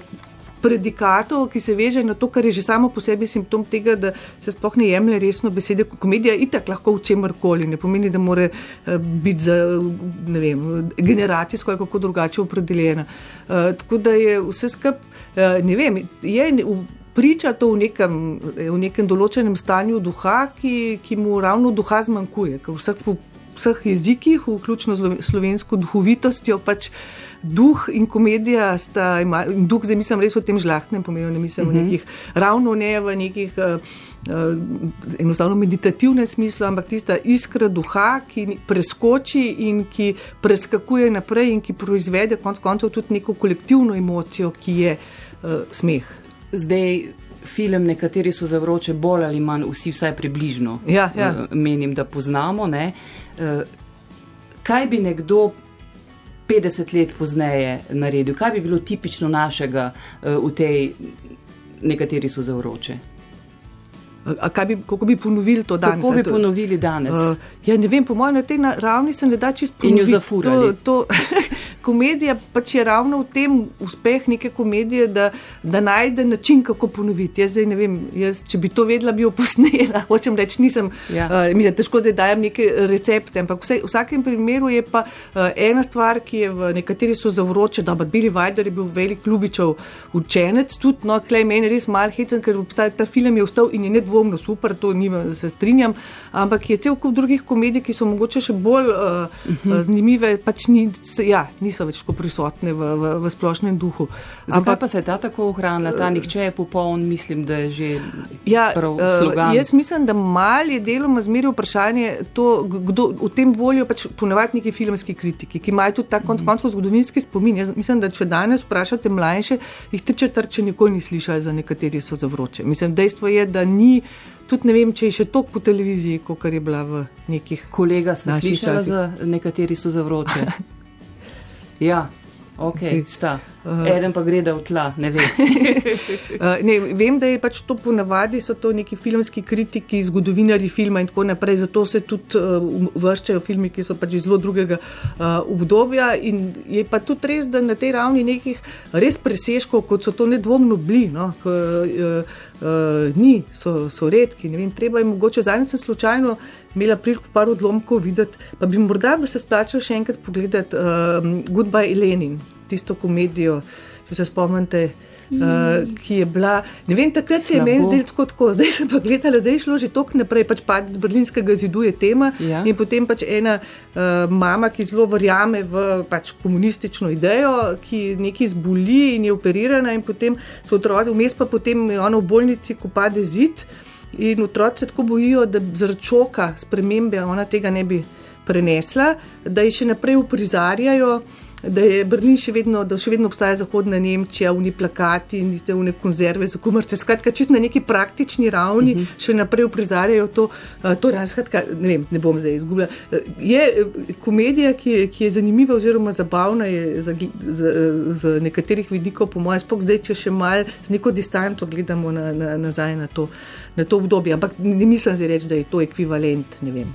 predikatov, ki se veže na to, kar je že samo po sebi simptom tega, da se sploh ne jemlje resno besede. Komedija je itak lahko v čemer koli, ne pomeni, da mora uh, biti za vem, generacijsko ali kako drugače opredeljena. Uh, tako da je vse skup, uh, ne vem, je. V, Priča to v nekem, v nekem določenem stanju duha, ki, ki mu ravno duha zmanjkuje, v vseh, vseh jezikih, vključno z slovensko duhovitostjo, pač uh, duh in komedija sta, ima, in duh zdaj mislim res v tem žlahtnem pomenu, ne mislim uh -huh. v mhm. nekih, ravno ne v nekih, uh, uh, enostavno meditativnem smislu, ampak tista iskra duha, ki preskoči in ki preskakuje naprej in ki proizvede konc koncev tudi neko kolektivno emocijo, ki je uh, smeh. Zdaj, film, nekateri so zavroče bolj ali manj, vsi vsaj približno, ja, ja. menim, da poznamo. Ne? Kaj bi nekdo 50 let pozneje naredil? Kaj bi bilo tipično našega uh, v tej, nekateri so za vroče? Bi, kako bi ponovili to danes? Kako bi ponovili danes? Uh, ja, ne vem, po mojem, na tej ravni se ne da čisto ponoviti. In jo zafurali. To, to <laughs> komedija pač je ravno v tem uspeh neke komedije, da, da najde način, kako ponoviti. Jaz zdaj ne vem, jaz, če bi to vedela, bi jo <laughs> posnela. Hočem reči, nisem, ja. uh, mislim, težko zdaj dajem neke recepte, ampak vse, v vsakem primeru je pa uh, ena stvar, ki je v nekateri so zavroče, da bi bili Vajder je bil velik ljubičev učenec, tudi, no, klej meni res mal hecen, ker obstaja, ta film je ustal in je nedvomno super, to nima, se strinjam, ampak je cel kup drugih komedij, ki so mogoče še bolj uh, uh -huh. zanimive, pač ni, ja, ni niso več tako prisotne v, v, v splošnem duhu. Zakaj Ampak, pa se je ta tako ohranila, ta nihče je popoln, mislim, da je že ja, prav eh, slogan. Jaz mislim, da mal je deloma zmeri vprašanje, to, kdo v tem volijo pač ponovati neki filmski kritiki, ki imajo tudi ta konc koncev zgodovinski spomin. Jaz mislim, da če danes vprašate mlajše, jih te četrče nikoli ni slišali, za nekateri so zavroče. Mislim, dejstvo je, da ni tudi ne vem, če je še toliko po televiziji, kot je bila v nekih. Kolega, sem slišala, da nekateri so zavroče. <laughs> Ja, okay. sta. Uh, Eden pa gre da v tla, ne vem. uh, <laughs> ne, vem, da je pač to ponavadi, so to neki filmski kritiki, zgodovinari filma in tako naprej, zato se tudi uh, vrščajo filmi, ki so pač iz zelo drugega uh, obdobja. In je pa tudi res, da na tej ravni nekih res preseškov, kot so to nedvomno bili. No, k, uh, Uh, ni, so, so redki. Vem, treba je mogoče zadnjič slučajno imela priliko par odlomkov videti, pa bi morda bi se splačal še enkrat pogledati uh, Goodbye Lenin, tisto komedijo, če se spomnite. Uh, ki je bila, ne vem, takrat se je meni zdelo tako, tako, zdaj sem pa gledala, zdaj je šlo že tok naprej, pač padec berlinskega zidu je tema ja. in potem pač ena uh, mama, ki zelo verjame v pač komunistično idejo, ki nekaj zboli in je operirana in potem so otroci, vmes pa potem je ona v bolnici, ko pade zid. In otroci se tako bojijo, da zaradi čoka spremembe ona tega ne bi prenesla, da jih še naprej uprizarjajo. da je Berlin še vedno, da še vedno obstaja zahodna Nemčija, uni plakati in iste uni konzerve za kumarce. Skratka, čisto na neki praktični ravni uh mhm. -huh. še naprej uprizarjajo to. Uh, to skratka, ne vem, ne bom zdaj izgubila. Uh, je uh, komedija, ki je, ki je zanimiva oziroma zabavna je za, za, za nekaterih vidikov, po mojem, spok zdaj, če še mal z neko distanco gledamo na, na, nazaj na to, na to obdobje. Ampak ne mislim zdaj reči, da je to ekvivalent, ne vem.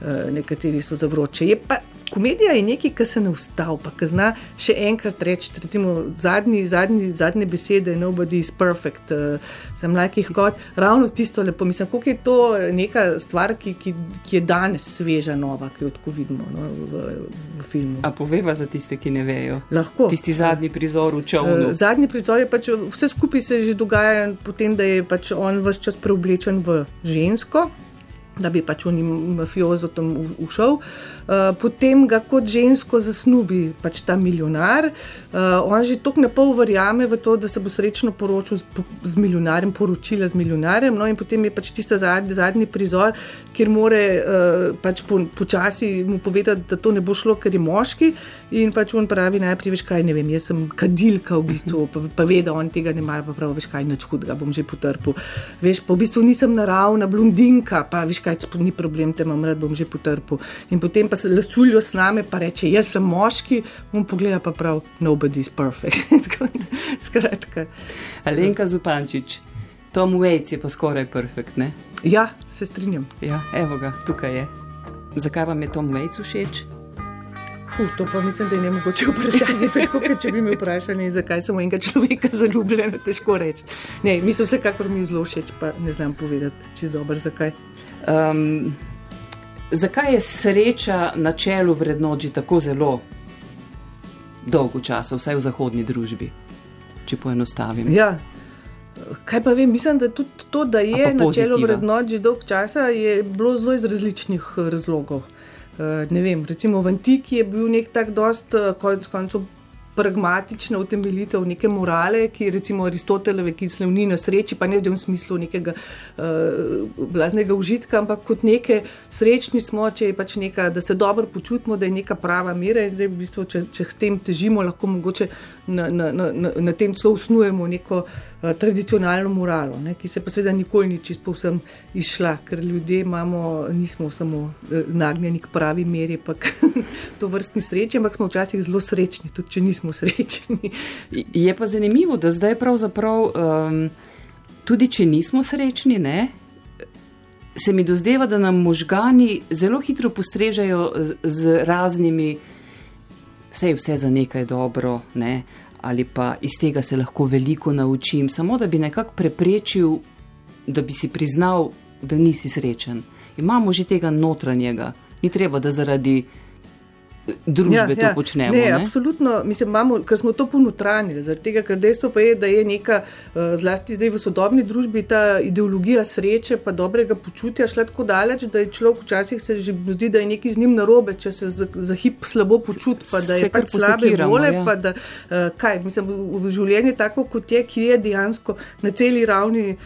Uh, nekateri so za vroče. Je pa komedija je nekaj, kar se ne ustavi, pa ki zna še enkrat reči. Recimo zadnji, zadnji, zadnje besede, nobody is perfect, uh, sem lakih kot ravno tisto lepo. Mislim, kako je to neka stvar, ki, ki, ki je danes sveža, nova, ki jo tako vidimo no, v, v filmu. A poveva za tiste, ki ne vejo. Lahko. Tisti zadnji prizor v čovnu. Uh, zadnji prizor je pač vse skupaj se že dogaja, potem da je pač on vse čas preoblečen v žensko da bi pač oni mafiozo tam ušel. Uh, potem ga kot žensko zasnubi pač ta milijonar. Uh, on že tok ne pol verjame v to, da se bo srečno poročil z, z milijonarjem, poročila z milijonarjem. No in potem je pač tista zadnji, zadnji prizor, kjer more uh, pač po, počasi mu povedati, da to ne bo šlo, ker je moški. In pač on pravi najprej, veš kaj, ne vem, jaz sem kadilka v bistvu, pa, pa ve, da on tega ne mara, pa pravi, veš kaj, nič hudega, bom že potrpel. Veš, pa v bistvu nisem naravna blondinka, pa veš kaj, ni problem, te imam rad, bom že potrpel. In potem pa se lasulijo s nami, pa reče, jaz sem moški, bom pogleda pa prav, nobody is perfect. <laughs> Skratka. Alenka Zupančič, Tom Waits je pa skoraj perfekt, ne? Ja, se strinjam. Ja, evo ga, tukaj je. Zakaj vam je Tom Waits všeč? Fuh, to pa mislim, da je ne mogoče vprašanje. <laughs> Tako, če bi me vprašali, zakaj sem enega človeka zaljubljen, težko reči. Ne, mislim, vsekakor mi je zelo všeč, pa ne znam povedati, je dobro, zakaj. Um, zakaj je sreča na čelu vrednot že tako zelo dolgo časa, vsaj v zahodni družbi, če poenostavim? Ja. Kaj pa vem, mislim, da tudi to, da je na čelu vrednot že dolgo časa, je bilo zelo iz različnih razlogov. Uh, ne vem, recimo v Antiki je bil nek tak dost, uh, konc koncev, pragmatična utemeljitev neke morale, ki je recimo Aristotelove, ki sloni na sreči, pa ne zdaj v smislu nekega uh, blaznega užitka, ampak kot neke srečni smo, če je pač neka, da se dobro počutimo, da je neka prava mera in zdaj v bistvu, če, če tem težimo, lahko mogoče na, na, na, na, tem celo usnujemo neko uh, tradicionalno moralo, ne, ki se pa seveda nikoli ni čisto povsem išla, ker ljudje imamo, nismo samo uh, nagnjeni k pravi meri, pa <laughs> to vrstni sreči, ampak smo včasih zelo srečni, tudi če nismo smo <laughs> srečni. Je pa zanimivo, da zdaj pravzaprav, um, tudi če nismo srečni, ne, se mi dozdeva, da nam možgani zelo hitro postrežajo z raznimi, vse je vse za nekaj dobro, ne, ali pa iz tega se lahko veliko naučim, samo da bi nekako preprečil, da bi si priznal, da nisi srečen. Imamo že tega notranjega, ni treba, da zaradi družbe ja, to ja. počnemo. Ne, ne? Absolutno, mislim, imamo, ker smo to ponotranili, zaradi tega, ker dejstvo pa je, da je neka, eh, zlasti zdaj v sodobni družbi, ta ideologija sreče pa dobrega počutja šla tako daleč, da je človek včasih se že zdi, da je nekaj z njim narobe, če se za, za hip slabo počuti, pa da je pač slabe vole, ja. pa da, uh, kaj, mislim, v življenju tako, kot je, ki je dejansko na celi ravni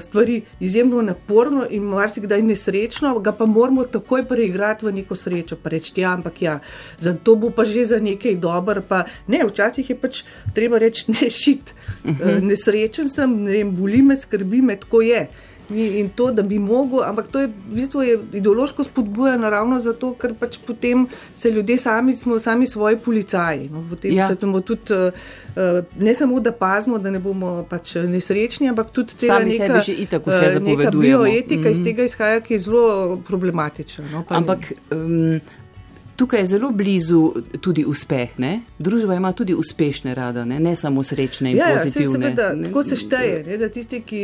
stvari izjemno naporno in marsikdaj nesrečno, ga pa moramo takoj preigrati v neko srečo, pa reči, ja, ampak ja, zato bo pa že za nekaj dober. Pa, ne, včasih je pač treba reči, ne šit, uh, nesrečen sem, ne vem, boli me, skrbi me, tako je. In to, da bi mogel, ampak to je v bistvu je ideološko spodbujeno ravno zato, ker pač potem se ljudje sami, smo sami svoji policaji. No, potem ja. se temu tudi, uh, ne samo da pazimo, da ne bomo pač nesrečni, ampak tudi te neka, zapovedujemo. Bioetika mm -hmm. iz mhm. tega izhaja, ki je zelo problematična. No, ampak. Um, Tukaj je zelo blizu tudi uspeh. Ne? Družba ima tudi uspešne rada, ne, ne samo srečne in ja, pozitivne. Ja, seveda, tako se šteje, ne, da tisti, ki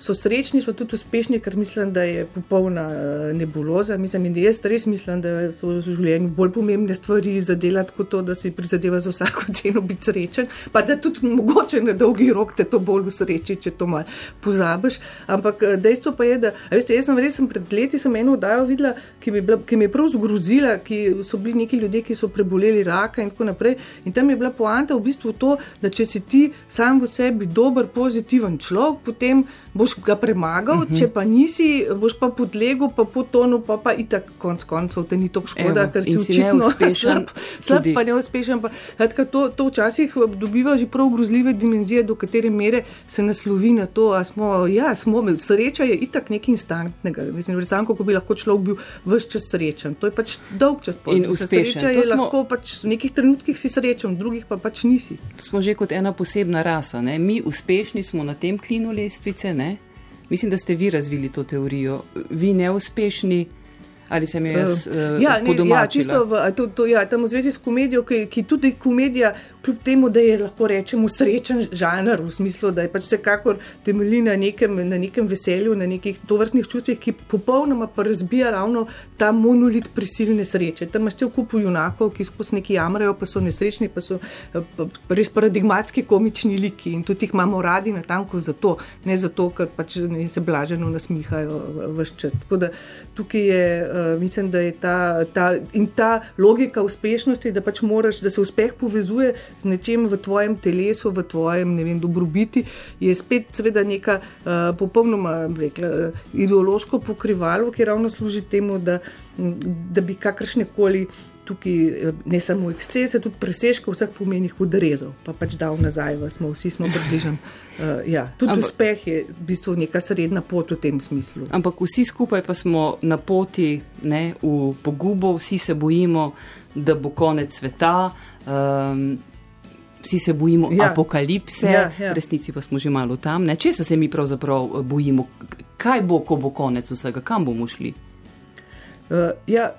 so srečni, so tudi uspešni, ker mislim, da je popolna uh, nebuloza. Mislim, da jaz res mislim, da so v življenju bolj pomembne stvari za delati kot to, da si prizadeva za vsako <laughs> ceno biti srečen, pa da tudi mogoče na dolgi rok te to bolj usreči, če to mal pozabiš. Ampak uh, dejstvo pa je, da, veste, jaz sem res pred leti sem eno oddajo videla, ki mi, bila, ki mi je prav zgrozila, ki so bili neki ljudje, ki so preboleli raka in tako naprej. In tam je bila poanta v bistvu to, da če si ti sam v sebi dober, pozitiven človek, potem boš ga premagal, uh mhm. -huh. če pa nisi, boš pa podlegel, pa po tonu, pa pa itak konc koncev te ni to škoda, Evo, ker si očitno <laughs> uspešen. Slab pa neuspešen. Pa, hdka, to, to včasih dobiva že prav grozljive dimenzije, do katere mere se naslovi na to. Smo, ja, smo, sreča je itak nekaj instantnega. Mislim, recimo, kako bi lahko človek bil vse čas srečen. To je pač dolg čas. In uspešen. Sreča je smo... lahko pač v nekih trenutkih si srečen, v drugih pa pač nisi. Smo že kot ena posebna rasa. Ne? Mi uspešni smo na tem klinu lestvice. Ne? Mislim, da ste vi razvili to teorijo. Vi neuspešni. Ali se mi je jaz uh, ja, podobno? Ja, čisto v, to, to, ja, tam v zvezi s komedijo, ki, ki tudi komedija kljub temu, da je lahko rečemo srečen žanr, v smislu, da je pač vsekakor temelji na nekem, na nekem veselju, na nekih tovrstnih čustvih, ki popolnoma pa razbija ravno ta monolit prisilne sreče. Tam imaš cel kup junakov, ki skozi neki jamrajo, pa so nesrečni, pa so pa, pa res paradigmatski komični liki in tudi jih imamo radi na tanko zato, ne zato, ker pač ne se blaženo nasmihajo vse čas. Tako da tukaj je, uh, mislim, da je ta, ta in ta logika uspešnosti, da pač moraš, da se uspeh povezuje z nečem v tvojem telesu, v tvojem vem, dobrobiti, je spet seveda neka uh, popolnoma rekla, ideološko pokrivalo, ki ravno služi temu, da, da bi kakršne koli. Tukaj eh, ne samo ekscese, tudi presežke vseh pomenih odrezal, pa pač dal nazaj, smo vsi smo približeni. <laughs> Uh, ja, tudi ampak, uspeh je v bistvu neka srednja pot v tem smislu. Ampak vsi skupaj pa smo na poti ne, v pogubo, vsi se bojimo, da bo konec sveta. Um, vsi se bojimo ja. apokalipse, ja, ja. v resnici pa smo že malo tam. Če se mi pravzaprav eh, bojimo, kaj bo, ko bo konec vsega, kam bomo šli? Uh, ja,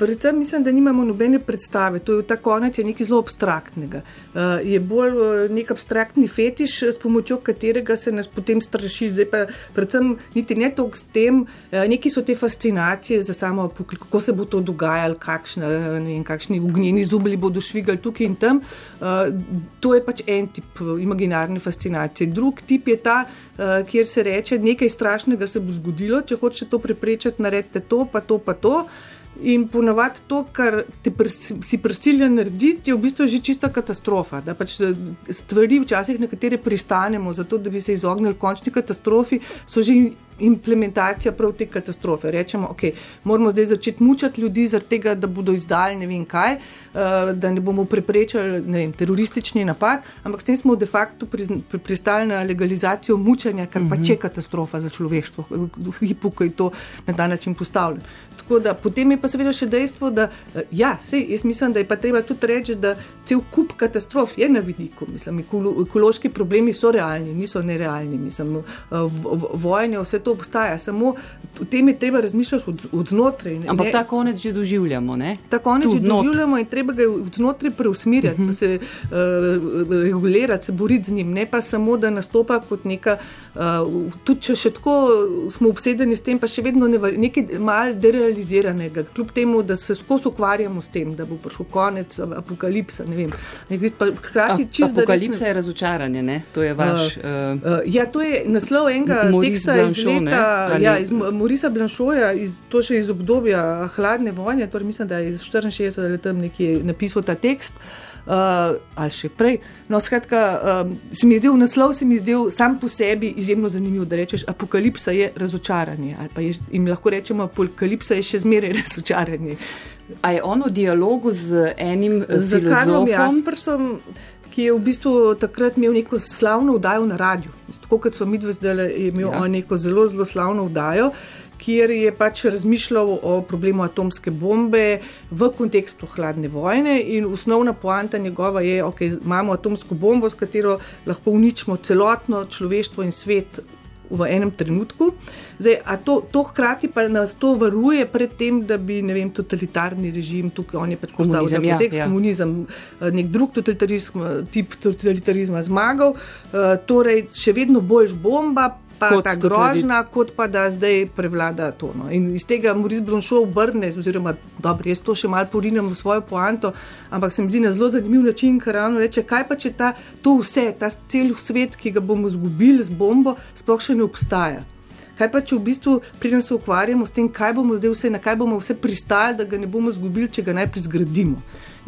Predvsem mislim, da nimamo nobene predstave, to je ta konec je nekaj zelo abstraktnega. Uh, je bolj uh, nek abstraktni fetiš, s pomočjo katerega se nas potem straši. Zdaj pa predvsem niti ne toliko s tem, uh, neki so te fascinacije za samo, kako se bo to dogajalo, kakšne, vem, kakšni ugnjeni zubli bodo švigali tukaj in tam. Uh, to je pač en tip imaginarne fascinacije. Drug tip je ta, uh, kjer se reče, nekaj strašnega se bo zgodilo, če hočete to preprečiti, naredite to, pa to, pa to. In ponovadi to, kar prs, si prisiljen narediti, je v bistvu že čista katastrofa. Da pač eh, stvari, včasih na katere pristanemo, zato da bi se izognili končni katastrofi, so že implementacija prav te katastrofe. Rečemo, ok, moramo zdaj začeti mučati ljudi, tega, da bodo izdali ne vem kaj, uh, da ne bomo preprečili ne vem, teroristični napad, ampak s tem smo de facto pristali na legalizacijo mučanja, kar pač je katastrofa za človeštvo, v hipu, ki je to na ta način postavljeno. Da, potem je pa seveda še dejstvo, da eh, ja, sej, jaz mislim, da je pa treba tudi reči, da cel kup katastrof je na vidiku. Mislim, ekološki problemi so realni, niso nerealni. Mislim, vojne, vse to obstaja, samo v tem je treba razmišljati od, od znotraj. Ne? Ampak ta konec že doživljamo. Ne? Ta konec Tud že not. doživljamo in treba ga od znotraj preusmirjati, uh mhm. -huh. se uh, regulirati, se boriti z njim, ne pa samo, da nastopa kot neka. Uh, tudi če še tako smo obsedeni s tem, pa še vedno ne, nekaj malo derealiziranega, kljub temu, da se skozi ukvarjamo s tem, da bo prišel konec apokalipsa. Ne vem, ne, pa, hkrati, čist, apokalipsa ne... je razočaranje, ne? to je vaš. Uh, uh, uh, ja, to je naslov enega teksta iz leta, ja, iz Morisa Blanšoja, iz, to še iz obdobja hladne vojne, torej mislim, da je iz 64 let tam nekje napisal ta tekst. Uh, ali še prej. No, skratka, um, se mi je zdel naslov, se mi je zdel sam po sebi izjemno zanimiv, da rečeš, apokalipsa je razočaranje. Je, in lahko rečemo, apokalipsa je še zmeraj <laughs> razočaranje. A je on v dialogu z enim z Karlom Jaspersom? Ki je v bistvu takrat imel neko slavno vdajo na radiju. Tako kot smo mi dve zdaj, je imel ja. neko zelo, zelo slavno vdajo, kjer je pač razmišljal o problemu atomske bombe v kontekstu hladne vojne. In osnovna poanta njegova je, da okay, imamo atomsko bombo, s katero lahko uničimo celotno človeštvo in svet v enem trenutku. Zdaj, to, to hkrati pa nas to varuje pred tem, da bi vem, totalitarni režim, tukaj on je pač postavil za ja, kontekst ja. komunizem, eh, nek drug totalitarizm, tip totalitarizma zmagal, uh, torej še vedno boljš bomba. Pa kot ta grožnja, kot pa da zdaj prevlada to. No. In iz tega Moris Bronšo obrne, oziroma dobro, jaz to še malo porinem v svojo poanto, ampak se mi zdi na zelo zanimiv način, ker ravno reče, kaj pa če ta, to vse, ta cel svet, ki ga bomo izgubili z bombo, sploh še ne obstaja Kaj pa, če v bistvu pridem se ukvarjamo s tem, kaj bomo zdaj vse, na kaj bomo vse pristali, da ga ne bomo zgubili, če ga najprej zgradimo.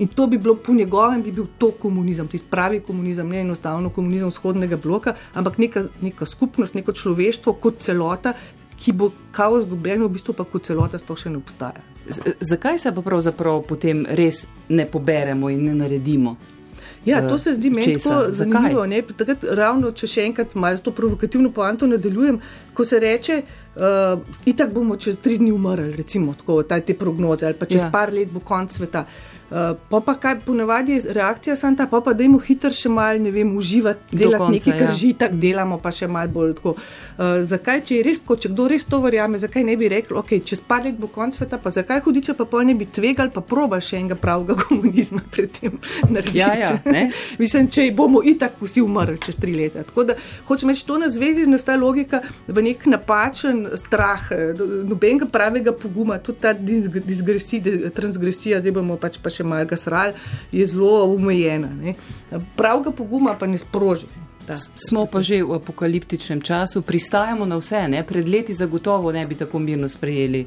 In to bi bilo po njegovem, bi bil to komunizem, tisti pravi komunizem, ne enostavno komunizem vzhodnega bloka, ampak neka, neka skupnost, neko človeštvo kot celota, ki bo kao izgubljeno, v bistvu pa kot celota sploh še ne obstaja. Z zakaj se pa pravzaprav potem res ne poberemo in ne naredimo? Ja, to se zdi meni tako zanimivo. Takrat, ravno, če še enkrat malo to provokativno poanto nadaljujem, ko se reče, uh, itak bomo čez tri dni umrli, recimo, tako, te prognoze, ali pa čez ja. par let bo konc sveta. Uh, Uh, pa pa kaj ponavadi je reakcija, sem ta, pa pa da jim hitro še malo, ne vem, uživati, delati nekaj, kar ja. že tako delamo, pa še malo bolj tako. Uh, zakaj, če je res tako, če kdo res to verjame, zakaj ne bi rekel, ok, čez par let bo konc sveta, pa zakaj hudiče pa pol ne bi tvegal, pa proba še enega pravega <laughs> komunizma pred tem narediti. Ja, ja, <laughs> Mislim, če bomo itak pusti umrli čez tri leta. Tako da hočem reči, to nas vedi na ta logika v nek napačen strah, nobenega pravega poguma, tudi ta disgresija, transgresija, zdaj bomo pač pa še še malo gasral, je zelo omejena. Pravega poguma pa ne sproži. Da. Smo pa že v apokaliptičnem času, pristajamo na vse. Ne? Pred leti zagotovo ne bi tako mirno sprejeli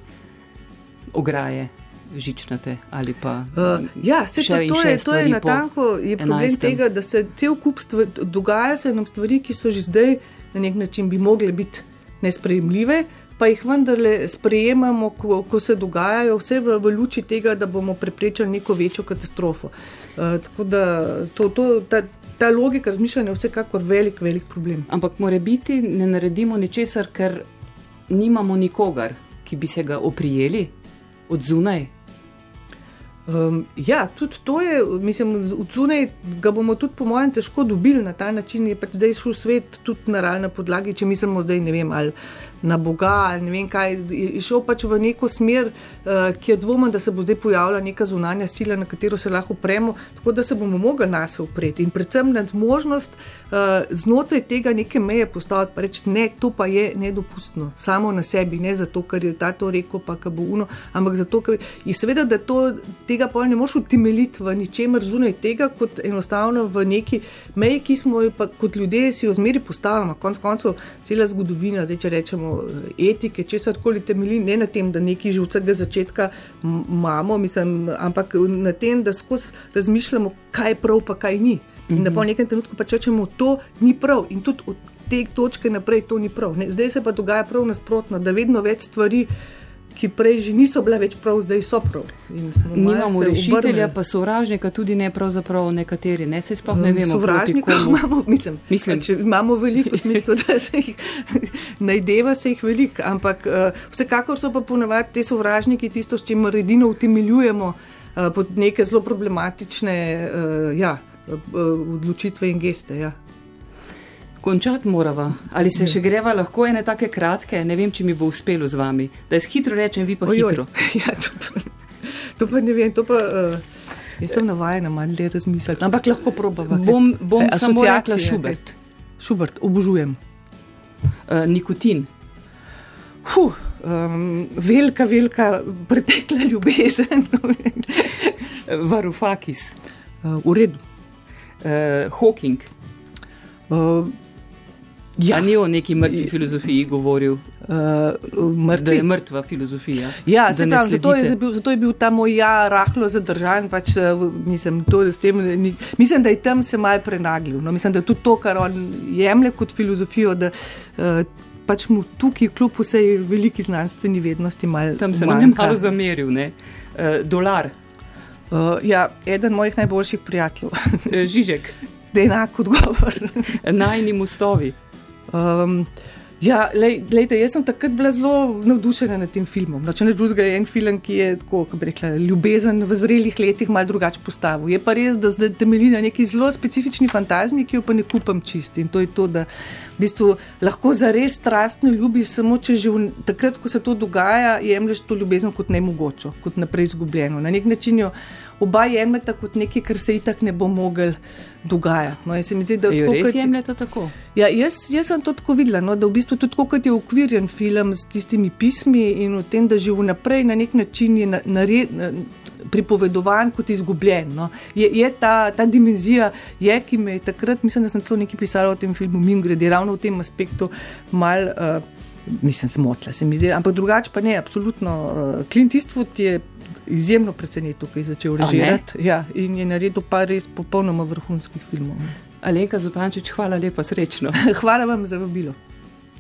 ograje. Žičnate, ali pa uh, ja, se pa to, je, to je natanko je problem 11. tega, da se cel kup stvari, dogaja se nam stvari, ki so že zdaj na nek način bi mogle biti nesprejemljive, pa jih vendarle sprejemamo, ko, ko se dogajajo, vse v, v luči tega, da bomo preprečili neko večjo katastrofo. Uh, tako da to, to, ta, ta logika razmišljanja je vsekakor velik, velik problem. Ampak mora biti, ne naredimo ničesar, ker nimamo nikogar, ki bi se ga oprijeli od zunaj. Um, ja, tudi to je, mislim, od zunaj ga bomo tudi, po mojem, težko dobili na ta način. Je pač zdaj šel svet tudi na realni podlagi, če mislimo zdaj, ne vem, ali na Boga ne vem kaj, je šel pač v neko smer, uh, kjer dvomim, da se bo zdaj pojavila neka zunanja sila, na katero se lahko premo, tako da se bomo mogli nas upreti in predvsem na možnost uh, znotraj tega neke meje postaviti, pa reči, ne, to pa je nedopustno, samo na sebi, ne zato, ker je ta to rekel, pa ka bo uno, ampak zato, ker je seveda, da to, tega pa ne moš utemeljiti v ničemer zunaj tega, kot enostavno v neki meji, ki smo jo kot ljudje si jo zmeri postavljamo, konc koncev cela zgodovina, zdaj če rečemo, etike, česar koli temelji, ne na tem, da nekaj že od vsega začetka imamo, mislim, ampak na tem, da skozi razmišljamo, kaj je prav, pa kaj ni. In da po mhm. nekem trenutku pač rečemo, to ni prav in tudi od te točke naprej to ni prav. Ne? Zdaj se pa dogaja prav nasprotno, da vedno več stvari ki prej že niso bile več prav, zdaj so prav. Nimamo rešitelja, pa sovražnika tudi ne pravzaprav nekateri, ne se sploh ne um, vemo. Sovražnika imamo, <laughs> mislim, mislim. Če imamo veliko smisla, da se jih <laughs> najdeva, se jih veliko, ampak uh, vsekakor so pa ponavadi te sovražniki tisto, s čimer edino utemeljujemo uh, pod neke zelo problematične uh, ja, uh, odločitve in geste. Ja končati morava. Ali se še greva lahko ene take kratke, ne vem, če mi bo uspelo z vami, da jaz hitro rečem, vi pa Ojoj. hitro. <laughs> Ja, to, pa, to pa ne vem, to pa. Uh, Jaz sem navajena malo le razmisliti, ampak lahko probam. Bom, bom e, samo rekla Šubert. Šubert, obožujem. Uh, nikotin. Huh, um, velika, velika pretekla ljubezen. <laughs> Varufakis. Uh, v redu. Uh, Hawking. Uh, Ja. Ni o neki mrtvi filozofiji govoril, uh, da je mrtva filozofija. Ja, prav, zato, je bil, zato je bil ta moj ja rahlo zadržan. Pač, uh, mislim, tem, ni, mislim, da je tam se mal prenaglil. No, mislim, da je tudi to, kar on jemlje kot filozofijo. Da, uh, Pač mu tukaj, kljub vsej veliki znanstveni vednosti, malo. Tam se nam je malo zameril, ne? Uh, dolar. Uh, ja, eden mojih najboljših prijateljev. Žižek. <laughs> Da je enak odgovor. Najni mostovi. Um, ja, lej, lejte, jaz sem takrat bila zelo navdušena nad tem filmom. No, če ne drugega, je en film, ki je tako, kako bi rekla, ljubezen v zrelih letih malo drugače postavil. Je pa res, da zdaj temelji na neki zelo specifični fantazmi, ki jo pa ne kupam čisti. In to je to, da v bistvu lahko za res strastno ljubiš, samo če že v, takrat, ko se to dogaja, jemliš to ljubezen kot nemogoče, kot naprej izgubljeno. Na nek način jo oba jemljeta kot nekaj, kar se itak ne bo mogel dogajati. No, se mi zdi, da je to res jemljeta tako. Ja, jaz, jaz sem to tako videla, no, da v bistvu tudi kot je ukvirjen film s tistimi pismi in v tem, da že vnaprej na nek način je nared. Na, Pripovedovan kot izgubljen. No. Je, je ta, ta dimenzija, je, ki me je takrat, mislim, da sem celo nekaj pisala o tem filmu, mi grede ravno v tem aspektu, malo uh, mislim, zmotila se mi zdi. Ampak drugače pa ne, absolutno. Uh, Clint Eastwood je izjemno presenečen, ko je začel režirati ja, in je naredil pa res popolnoma vrhunskih filmov. Alenka Zupančič, hvala lepa, srečno. <laughs> hvala vam za vabilo.